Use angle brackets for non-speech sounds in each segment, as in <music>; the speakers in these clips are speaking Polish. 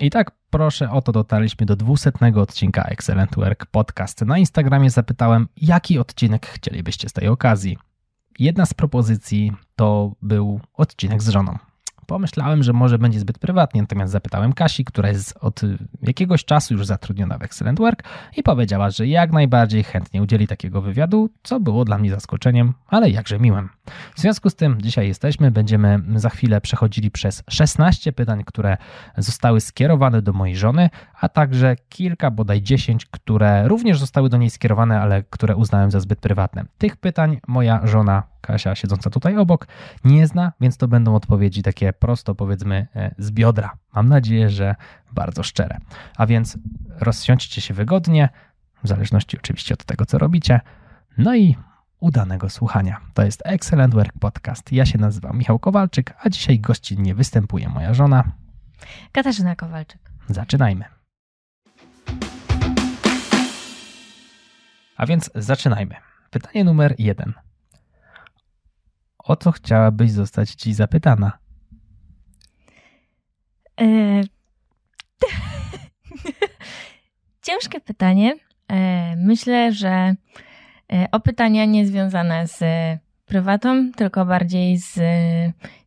I tak proszę o to dotarliśmy do 200 odcinka Excellent Work Podcast. Na Instagramie zapytałem, jaki odcinek chcielibyście z tej okazji. Jedna z propozycji to był odcinek z żoną. Pomyślałem, że może będzie zbyt prywatnie, natomiast zapytałem Kasi, która jest od jakiegoś czasu już zatrudniona w Excellent Work i powiedziała, że jak najbardziej chętnie udzieli takiego wywiadu, co było dla mnie zaskoczeniem, ale jakże miłym. W związku z tym dzisiaj jesteśmy, będziemy za chwilę przechodzili przez 16 pytań, które zostały skierowane do mojej żony, a także kilka, bodaj 10, które również zostały do niej skierowane, ale które uznałem za zbyt prywatne. Tych pytań moja żona Kasia siedząca tutaj obok nie zna, więc to będą odpowiedzi takie prosto powiedzmy e, z biodra. Mam nadzieję, że bardzo szczere. A więc rozsiądźcie się wygodnie, w zależności oczywiście od tego, co robicie. No i udanego słuchania. To jest Excellent Work Podcast. Ja się nazywam Michał Kowalczyk, a dzisiaj gościnnie występuje moja żona Katarzyna Kowalczyk. Zaczynajmy. A więc zaczynajmy. Pytanie numer jeden. O co chciałabyś zostać ci zapytana? E... <laughs> Ciężkie pytanie. E, myślę, że o pytania nie związane z prywatą, tylko bardziej z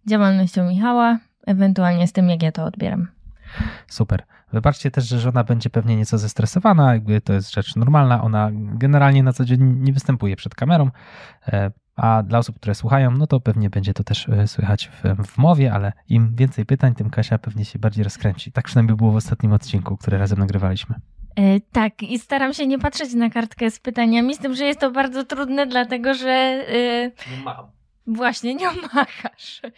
działalnością Michała, ewentualnie z tym, jak ja to odbieram. Super. Wybaczcie też, że żona będzie pewnie nieco zestresowana, jakby to jest rzecz normalna. Ona generalnie na co dzień nie występuje przed kamerą, e, a dla osób, które słuchają, no to pewnie będzie to też e, słychać w, w mowie, ale im więcej pytań, tym Kasia pewnie się bardziej rozkręci. Tak przynajmniej było w ostatnim odcinku, który razem nagrywaliśmy. E, tak, i staram się nie patrzeć na kartkę z pytaniami, z tym, że jest to bardzo trudne, dlatego że. E, nie macham. Właśnie, nie machasz. Okej,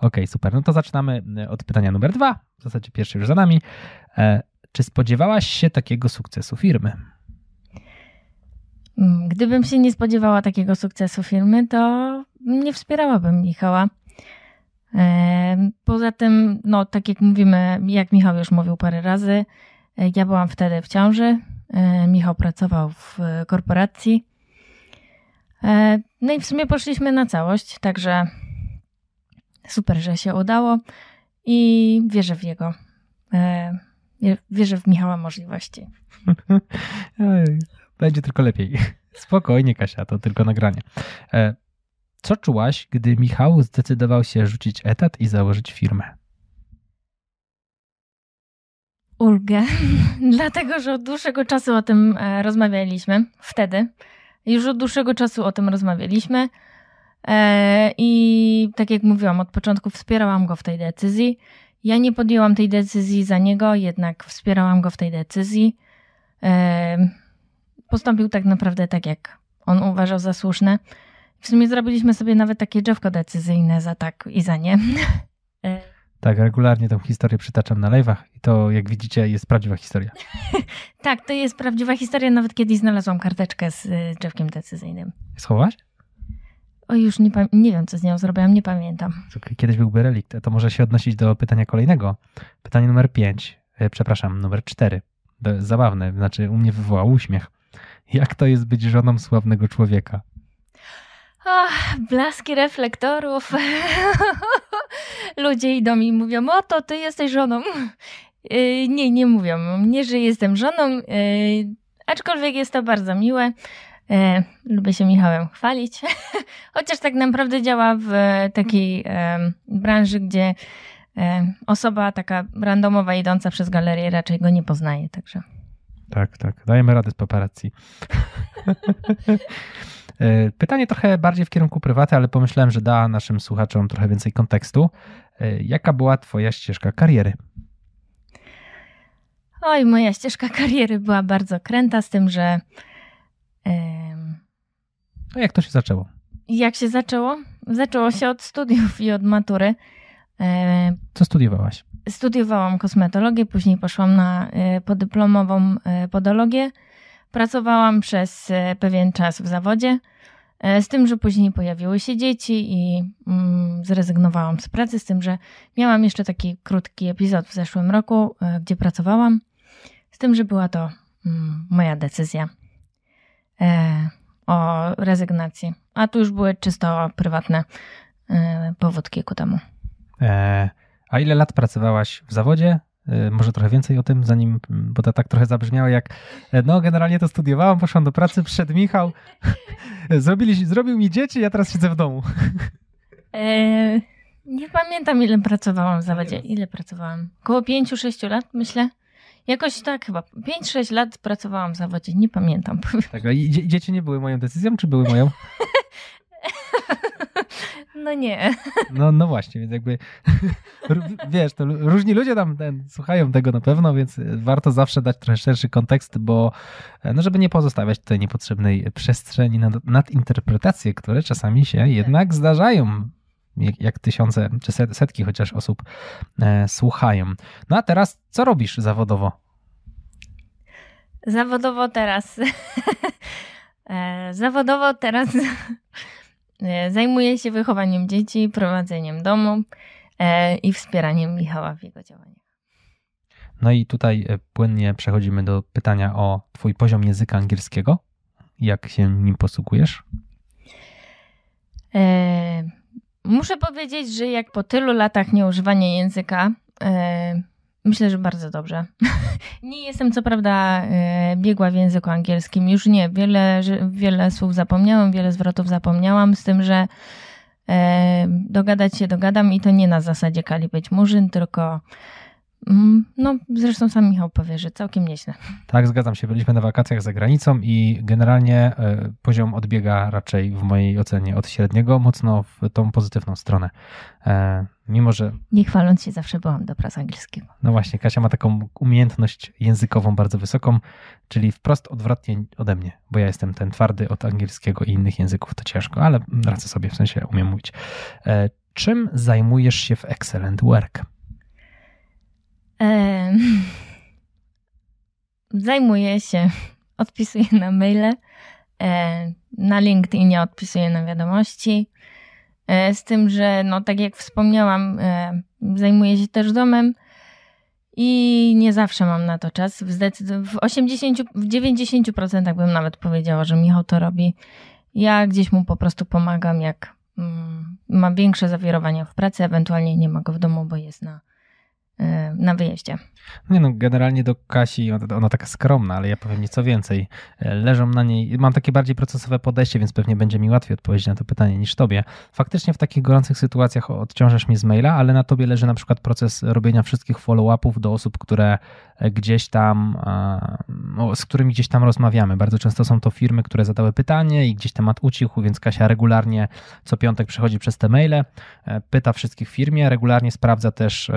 okay, super. No to zaczynamy e, od pytania numer dwa. W zasadzie pierwszy już za nami. E, czy spodziewałaś się takiego sukcesu firmy? Mm, gdybym się nie spodziewała takiego sukcesu firmy, to nie wspierałabym Michała. Poza tym, no tak jak mówimy, jak Michał już mówił parę razy, ja byłam wtedy w ciąży. E, Michał pracował w korporacji. E, no i w sumie poszliśmy na całość, także super, że się udało i wierzę w jego. Wierzę w Michała możliwości. <laughs> Będzie tylko lepiej. <laughs> Spokojnie, Kasia, to tylko nagranie. E, co czułaś, gdy Michał zdecydował się rzucić etat i założyć firmę? Ulgę, <laughs> dlatego że od dłuższego czasu o tym e, rozmawialiśmy. Wtedy. Już od dłuższego czasu o tym rozmawialiśmy. E, I tak jak mówiłam, od początku wspierałam go w tej decyzji. Ja nie podjęłam tej decyzji za niego, jednak wspierałam go w tej decyzji postąpił tak naprawdę tak, jak on uważał za słuszne. W sumie zrobiliśmy sobie nawet takie drzewko decyzyjne za tak i za nie. <laughs> E. Tak, regularnie tą historię przytaczam na live'ach i to, jak widzicie, jest prawdziwa historia. <laughs> tak, to jest prawdziwa historia. Nawet kiedyś znalazłam karteczkę z y, drzewkiem decyzyjnym. Schowałaś? O, już nie, nie wiem, co z nią zrobiłam, nie pamiętam. Kiedyś byłby relikt. To może się odnosić do pytania kolejnego. Pytanie numer 5, e, przepraszam, numer 4. Zabawne, znaczy u mnie wywołał uśmiech. Jak to jest być żoną sławnego człowieka? Ach, blaski reflektorów. <laughs> Ludzie idą i mówią, o to ty jesteś żoną. Yy, nie, nie mówią. Nie, że jestem żoną, yy, aczkolwiek jest to bardzo miłe. Yy, lubię się Michałem chwalić. <laughs> Chociaż tak naprawdę działa w takiej branży, gdzie osoba taka randomowa idąca przez galerię raczej go nie poznaje, także... Tak, tak. Dajemy radę z paparazzi. <laughs> E, pytanie trochę bardziej w kierunku prywaty, ale pomyślałem, że da naszym słuchaczom trochę więcej kontekstu. E, jaka była Twoja ścieżka kariery? Oj, moja ścieżka kariery była bardzo kręta, z tym, że. No jak to się zaczęło? Jak się zaczęło? Zaczęło się od studiów i od matury. Co studiowałaś? Studiowałam kosmetologię, później poszłam na e, podyplomową e, podologię. Pracowałam przez e, pewien czas w zawodzie, z tym, że później pojawiły się dzieci i mm, zrezygnowałam z pracy, z tym, że miałam jeszcze taki krótki epizod w zeszłym roku, gdzie pracowałam, z tym, że była to mm, moja decyzja o rezygnacji. A tu już były czysto prywatne powódki ku temu. A ile lat pracowałaś w zawodzie E, może trochę więcej o tym, zanim, bo to tak trochę zabrzmiało jak, e, no generalnie to studiowałam, poszłam do pracy, przyszedł Michał, <laughs> Zrobili, zrobił mi dzieci, ja teraz siedzę w domu. Eee, nie pamiętam ile pracowałam w zawodzie. Ile pracowałam? Około 5-6 lat myślę. Jakoś tak chyba. 5-6 lat pracowałam w zawodzie, nie pamiętam. Tak, i dzieci nie były moją decyzją, czy były moją? <laughs> No nie. No, no właśnie, więc jakby <laughs> wiesz, to różni ludzie tam ten, słuchają tego na pewno, więc warto zawsze dać trochę szerszy kontekst, bo no żeby nie pozostawiać tutaj niepotrzebnej przestrzeni nad, nad interpretacje, które czasami się jednak zdarzają jak, tysiące czy setki chociaż osób e, słuchają. No a teraz co robisz zawodowo? Zawodowo teraz. <laughs> e, zawodowo teraz E, zajmuję się wychowaniem dzieci, prowadzeniem domu e, i wspieraniem Michała w jego działaniach. No i tutaj e, płynnie przechodzimy do pytania o Twój poziom języka angielskiego. Jak się nim posługujesz? muszę powiedzieć, że jak po tylu latach nieużywania języka, Myślę, że bardzo dobrze. <laughs> nie jestem co prawda e, biegła w języku angielskim, już nie. Wiele, wiele słów zapomniałam, wiele zwrotów zapomniałam, z tym, że e, dogadać się dogadam i to nie na zasadzie Kali być murzyn, tylko no, zresztą sam Michał powie, że całkiem nieźle. Tak, zgadzam się. Byliśmy na wakacjach za granicą i generalnie e, poziom odbiega raczej w mojej ocenie od średniego, mocno w tą pozytywną stronę. E, mimo, że. Nie chwaląc się, zawsze byłam dobra z angielskiego. No właśnie, Kasia ma taką umiejętność językową bardzo wysoką, czyli wprost odwrotnie ode mnie, bo ja jestem ten twardy od angielskiego i innych języków, to ciężko, ale radzę sobie, w sensie umiem mówić. E, czym zajmujesz się w Excellent Work? <laughs> Zajmuję się, <laughs> odpisuję na maile, na LinkedInie odpisuję na wiadomości. E, z tym, że no tak jak wspomniałam, e, zajmuję się też domem i nie zawsze mam na to czas. W, zdecyd- w 80, w 90% bym nawet powiedziała, że Michał to robi. Ja gdzieś mu po prostu pomagam, jak mm, ma większe zawirowania w pracy, ewentualnie nie ma go w domu, bo jest na na wyjeździe. Nie no, generalnie do Kasi, ona taka skromna, ale ja powiem nieco więcej. E, leżą na niej, mam takie bardziej procesowe podejście, więc pewnie będzie mi łatwiej odpowiedzieć na to pytanie niż tobie. Faktycznie w takich gorących sytuacjach odciążasz mnie z maila, ale na tobie leży na przykład proces robienia wszystkich follow-upów do osób, które e, gdzieś tam, z którymi gdzieś tam rozmawiamy. Bardzo często są to firmy, które zadały pytanie i gdzieś temat ucichł, więc Kasia regularnie co piątek przechodzi przez te maile, e, pyta wszystkich firmie, regularnie sprawdza też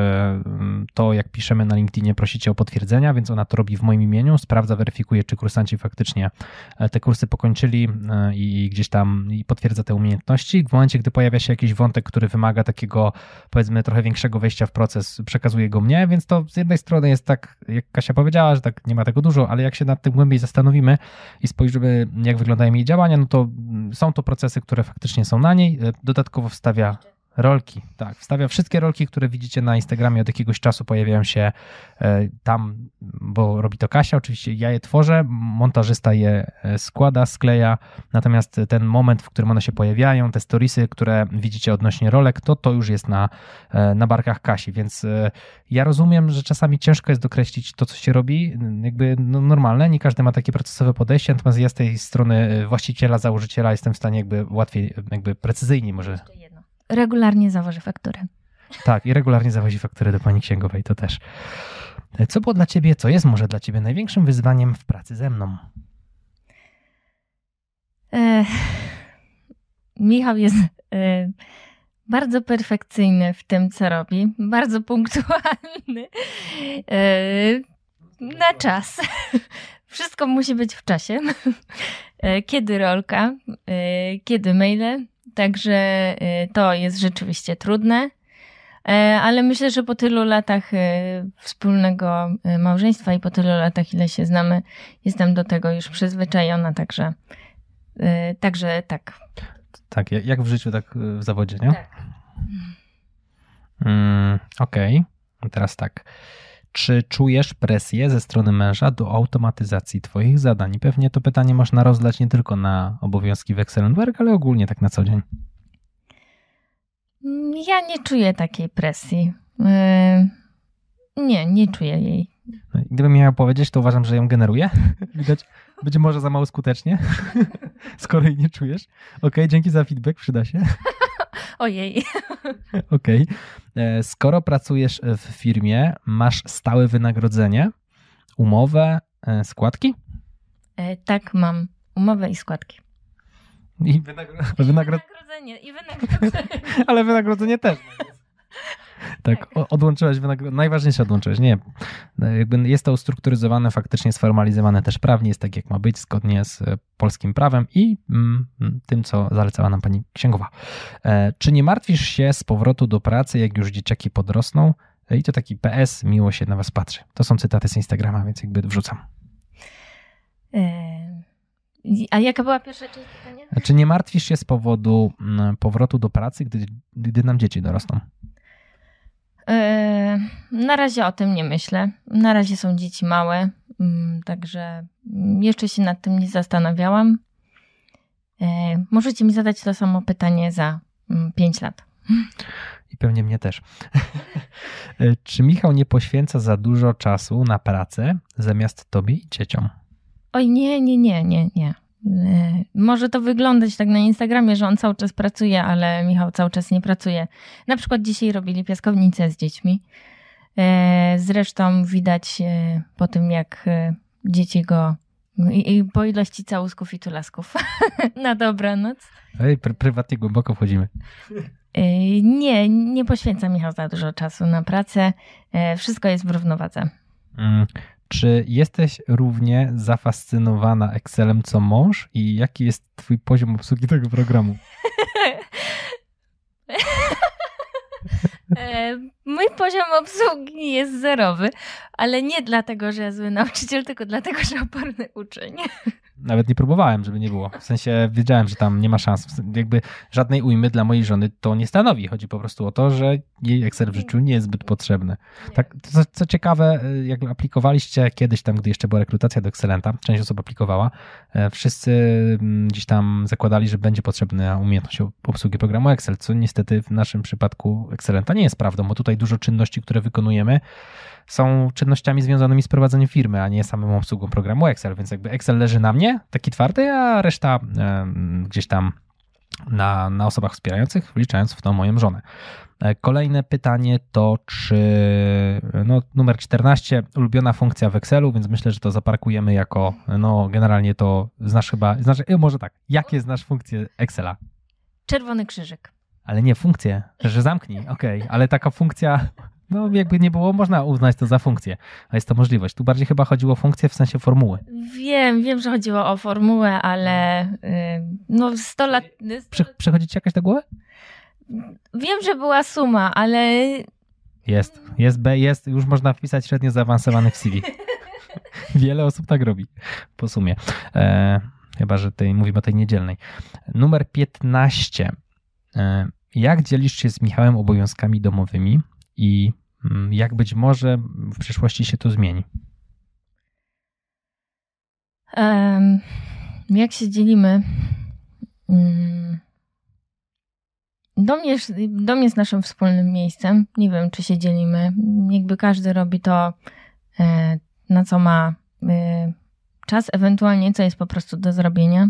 to, jak piszemy na LinkedInie, prosicie o potwierdzenia, więc ona to robi w moim imieniu, sprawdza, weryfikuje, czy kursanci faktycznie e, te kursy pokończyli e, i gdzieś tam i potwierdza te umiejętności. W momencie, gdy pojawia się jakiś wątek, który wymaga takiego, powiedzmy, trochę większego wejścia w proces, przekazuje go mnie, więc to z jednej strony jest tak, jak Kasia powiedziała, że tak nie ma tego dużo, ale jak się nad tym głębiej zastanowimy i spojrzymy, jak wyglądają jej działania, no to mm, są to procesy, które faktycznie są na niej. E, dodatkowo wstawia Rolki, tak. Wstawia wszystkie rolki, które widzicie na Instagramie od jakiegoś czasu, pojawiają się e, tam, bo robi to Kasia. Oczywiście ja je tworzę, montażysta je e, składa, skleja. Natomiast ten moment, w którym one się pojawiają, te storiesy, które widzicie odnośnie rolek, to to już jest na, e, na barkach Kasi. Więc ja rozumiem, że czasami ciężko jest dokreślić to, co się robi. Jakby no, normalne, nie każdy ma takie procesowe podejście, natomiast ja z tej strony właściciela, założyciela jestem w stanie jakby łatwiej, jakby precyzyjniej może regularnie zawoży faktury. Tak, i regularnie zawozi faktury do pani księgowej, to też. Co było dla ciebie, co jest może dla ciebie największym wyzwaniem w pracy ze mną? E, Michał jest e, bardzo perfekcyjny w tym, co robi, bardzo punktualny. E, na czas. <laughs> Wszystko musi być w czasie. E, kiedy rolka, e, kiedy maile, Także y, to jest rzeczywiście trudne. E, ale myślę, że po tylu latach y, wspólnego y, małżeństwa i po tylu latach, ile się znamy, jestem do tego już przyzwyczajona, także, także tak. Tak, jak w życiu, tak w zawodzie, nie? Tak. Mm, Okej, okay. teraz tak. Czy czujesz presję ze strony męża do automatyzacji Twoich zadań? pewnie to pytanie można rozlać nie tylko na obowiązki w Excellent Work, ale ogólnie tak na co dzień. Ja nie czuję takiej presji. Nie, nie czuję jej. No gdybym miał powiedzieć, to uważam, że ją generuje. <laughs> Widać, będzie może za mało skutecznie, <laughs> skoro jej nie czujesz. Okej, okay, dzięki za feedback, przyda się. <laughs> Ojej. <laughs> Okej. Okay. E, skoro pracujesz w firmie, masz stałe wynagrodzenie, umowę, e, składki? E, tak, mam umowę i składki. I, wynagro... I wynagrodzenie. I wynagrodzenie. <laughs> Ale wynagrodzenie też. <laughs> Tak, tak. odłączyłeś wynagrodzenie. Najważniejsze odłączyłeś. Nie, jakby jest to ustrukturyzowane, faktycznie sformalizowane też prawnie, jest tak jak ma być, zgodnie z e, polskim prawem i mm, tym, co zalecała nam pani księgowa. E, czy nie martwisz się z powrotu do pracy, jak już dzieciaki podrosną? E, I to taki PS, miło się na was patrzy. To są cytaty z Instagrama, więc jakby wrzucam. A jaka była pierwsza część pytania? Czy nie martwisz się z powodu mm, powrotu do pracy, gdy, gdy nam dzieci dorosną? Yy, na razie o tym nie myślę. Na razie są dzieci małe, mm, także jeszcze się nad tym nie zastanawiałam. Yy, możecie mi zadać to samo pytanie za 5 mm, lat. I pewnie mnie też. <laughs> Yy, czy Michał nie poświęca za dużo czasu na pracę zamiast tobie i dzieciom? Oj, nie, nie, nie, nie, nie. E, może to wyglądać tak na Instagramie, że on cały czas pracuje, ale Michał cały czas nie pracuje. Na przykład dzisiaj robili piaskownicę z dziećmi. E, zresztą widać e, po tym, jak dzieci go i, po ilości całusków i tulasków <laughs> na dobranoc. Ej, pr prywatnie głęboko wchodzimy. Nie, nie poświęca Michał za dużo czasu na pracę. Wszystko jest w równowadze. Czy jesteś równie zafascynowana Excelem co mąż i jaki jest twój poziom obsługi tego programu? <laughs> E, mój poziom obsługi jest zerowy, ale nie dlatego, że ja zły nauczyciel, tylko dlatego, że oporny uczeń. Nawet nie próbowałem, żeby nie było. W sensie wiedziałem, że tam nie ma szans. Jakby żadnej ujmy dla mojej żony to nie stanowi. Chodzi po prostu o to, że jej Excel w życiu nie jest zbyt potrzebny. Tak, co, co ciekawe, jak aplikowaliście kiedyś tam, gdy jeszcze była rekrutacja do Excelenta, część osób aplikowała, e, wszyscy mm, gdzieś tam zakładali, że będzie potrzebna umiejętność obsługi programu Excel, co niestety w naszym przypadku Excelenta nie jest prawdą, bo tutaj dużo czynności, które wykonujemy, są czynnościami związanymi z prowadzeniem firmy, a nie samą obsługą programu Excel, więc jakby Excel leży na mnie, taki twardy, a reszta gdzieś tam na, na osobach wspierających, wliczając w to moją żonę. E, kolejne pytanie to, czy no, numer 14, ulubiona funkcja w Excelu, więc myślę, że to zaparkujemy jako, no generalnie to znasz chyba, znasz, e, może tak, jakie znasz funkcje Excela? Czerwony krzyżyk. Ale nie funkcję, że zamknij, okej, okay. ale taka funkcja no jakby nie było, można uznać to za funkcję, a jest to możliwość. Tu bardziej chyba chodziło o funkcję w sensie formuły. Wiem, wiem, że chodziło o formułę, ale yy, no 100 lat... Prze przechodzi ci jakaś do głowy? Wiem, że była suma, ale... Jest, jest B, jest, już można wpisać średnio zaawansowany w CV. <laughs> Wiele osób tak robi po sumie. E, chyba, że tej, mówimy o tej niedzielnej. Numer 15. E, jak dzielisz się z Michałem obowiązkami domowymi? i jak być może w przyszłości się to zmieni? Um, jak się dzielimy? Dom, jest, dom jest naszym wspólnym miejscem. Nie wiem, czy się dzielimy. Jakby każdy robi to, e, na co ma e, czas, ewentualnie co jest po prostu do zrobienia.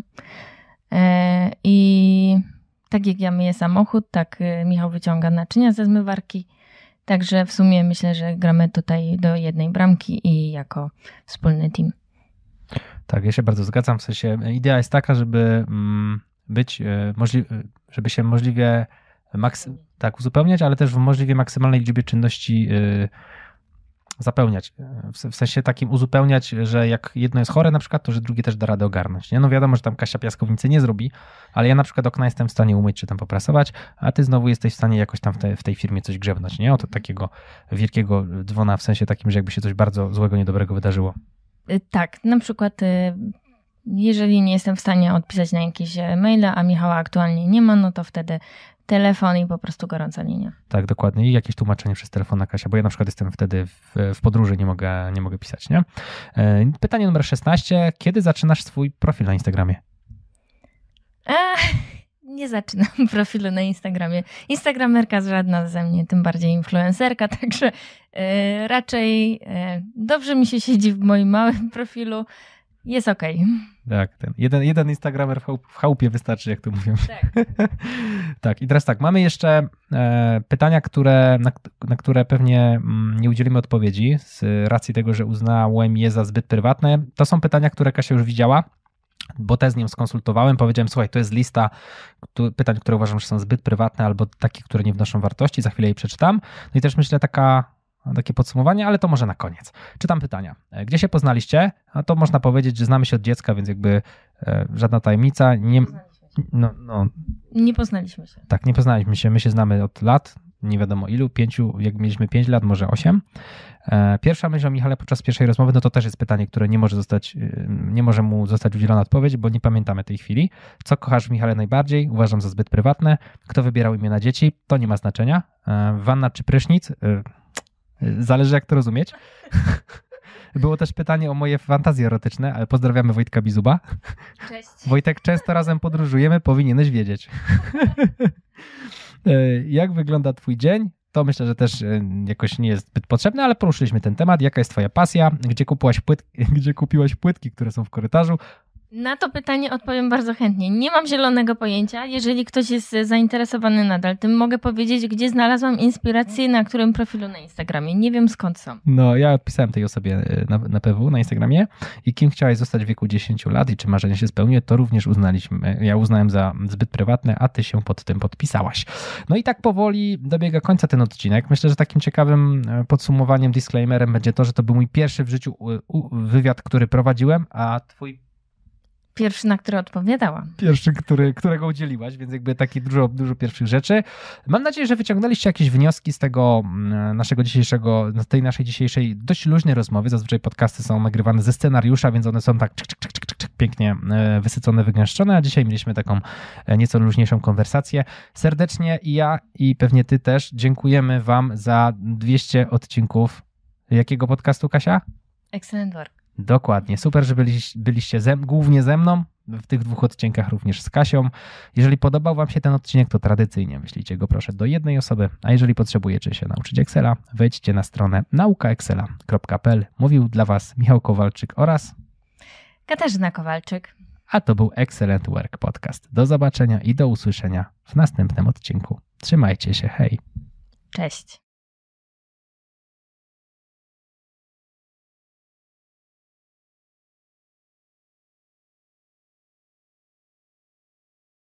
E, I tak jak ja myję samochód, tak Michał wyciąga naczynia ze zmywarki Także w sumie myślę, że gramy tutaj do jednej bramki i jako wspólny team. Tak, ja się bardzo zgadzam. W sensie idea jest taka, żeby mm, być e, możliwe, żeby się możliwie tak uzupełniać, ale też w możliwie maksymalnej liczbie czynności e, zapełniać. W sensie takim uzupełniać, że jak jedno jest chore na przykład, to że drugie też da radę ogarnąć. Nie? No wiadomo, że tam Kasia piaskownicy nie zrobi, ale ja na przykład okna jestem w stanie umyć czy tam poprasować, a ty znowu jesteś w stanie jakoś tam w, te, w tej firmie coś grzebnąć. Nie? Oto takiego wielkiego dzwona w sensie takim, że jakby się coś bardzo złego, niedobrego wydarzyło. Y, tak, na przykład y, jeżeli nie jestem w stanie odpisać na jakieś e, maile, a Michała aktualnie nie ma, no to wtedy telefon i po prostu gorąca linia. Tak, dokładnie. I jakieś tłumaczenie przez telefon na Kasia, bo ja na przykład jestem wtedy w, w podróży, nie mogę, nie mogę pisać, nie? E, pytanie numer 16. Kiedy zaczynasz swój profil na Instagramie? Ech, <laughs> nie zaczynam <laughs> profilu na Instagramie. Instagramerka żadna ze mnie, tym bardziej influencerka, <laughs> także e, raczej e, dobrze mi się siedzi w moim małym profilu. Jest okej. Okay. Tak, ten jeden, jeden Instagramer w, chałup, w chałupie wystarczy, jak to mówią. Tak. Tak, i teraz tak, mamy jeszcze e, pytania, które, na, na, które pewnie mm, nie udzielimy odpowiedzi z racji tego, że uznałem je za zbyt prywatne. To są pytania, które Kasia już widziała bo te z nim skonsultowałem, powiedziałem, słuchaj, to jest lista pytań, które uważam, że są zbyt prywatne albo takie, które nie wnoszą wartości, za chwilę jej przeczytam. No i też myślę taka, takie podsumowanie, ale to może na koniec. Czytam pytania. E, gdzie się poznaliście? A to można powiedzieć, że znamy się od dziecka, więc jakby e, żadna tajemnica. Nie, no, no, nie poznaliśmy się. Tak, nie poznaliśmy się. My się znamy od lat, nie wiadomo ilu, pięciu, jak mieliśmy pięć lat, może osiem. E, pierwsza myśl o Michale podczas pierwszej rozmowy, no to też jest pytanie, które nie może zostać, y, nie może mu zostać udzielona odpowiedź, bo nie pamiętamy tej chwili. Co kochasz w Michale najbardziej? Uważam za zbyt prywatne. Kto wybierał imię na dzieci? To nie ma znaczenia. E, wanna czy prysznic? E, zależy jak to rozumieć. <laughs> Było też pytanie o moje fantazje erotyczne, ale pozdrawiamy Wojtka Bizuba. Cześć. <laughs> Wojtek, często razem podróżujemy, powinieneś wiedzieć. <laughs> Jak wygląda twój dzień? To myślę, że też e, jakoś nie jest zbyt potrzebne, ale poruszyliśmy ten temat. Jaka jest twoja pasja? Gdzie, kupiłaś płyt... <laughs> Gdzie kupiłaś płytki, które są w korytarzu? Na to pytanie odpowiem bardzo chętnie. Nie mam zielonego pojęcia. Jeżeli ktoś jest zainteresowany nadal tym, mogę powiedzieć, gdzie znalazłam inspirację, na którym profilu na Instagramie. Nie wiem skąd są. No, ja odpisałem tej osobie e, na, na PW na Instagramie i kim chciałaś zostać w wieku 10 lat i czy marzenie się spełni, to również uznaliśmy. Ja uznałem za zbyt prywatne, a ty się pod tym podpisałaś. No i tak powoli dobiega końca ten odcinek. Myślę, że takim ciekawym e, podsumowaniem, disclaimerem będzie to, że to był mój pierwszy w życiu wywiad, który prowadziłem, a twój Pierwszy, na który odpowiadałam. Pierwszy, który, którego udzieliłaś, więc jakby takie dużo, dużo pierwszych rzeczy. Mam nadzieję, że wyciągnęliście jakieś wnioski z tego mm, naszego dzisiejszego, z tej naszej dzisiejszej dość luźnej rozmowy. Zazwyczaj podcasty są nagrywane ze scenariusza, więc one są tak czyk, czyk, czyk, czyk, pięknie e, wysycone, wygęszczone, a dzisiaj mieliśmy taką e, nieco luźniejszą konwersację. Serdecznie i ja i pewnie ty też dziękujemy wam za 200 odcinków jakiego podcastu, Kasia? Excellent work. Dokładnie. Super, że byliście, byliście ze, głównie ze mną, w tych dwóch odcinkach również z Kasią. Jeżeli podobał Wam się ten odcinek, to tradycyjnie wyślijcie go proszę do jednej osoby, a jeżeli potrzebujecie się nauczyć Excela, wejdźcie na stronę naukaexcela.pl. Mówił dla Was Michał Kowalczyk oraz Katarzyna Kowalczyk. A to był Excellent Work Podcast. Do zobaczenia i do usłyszenia w następnym odcinku. Trzymajcie się, hej. Cześć.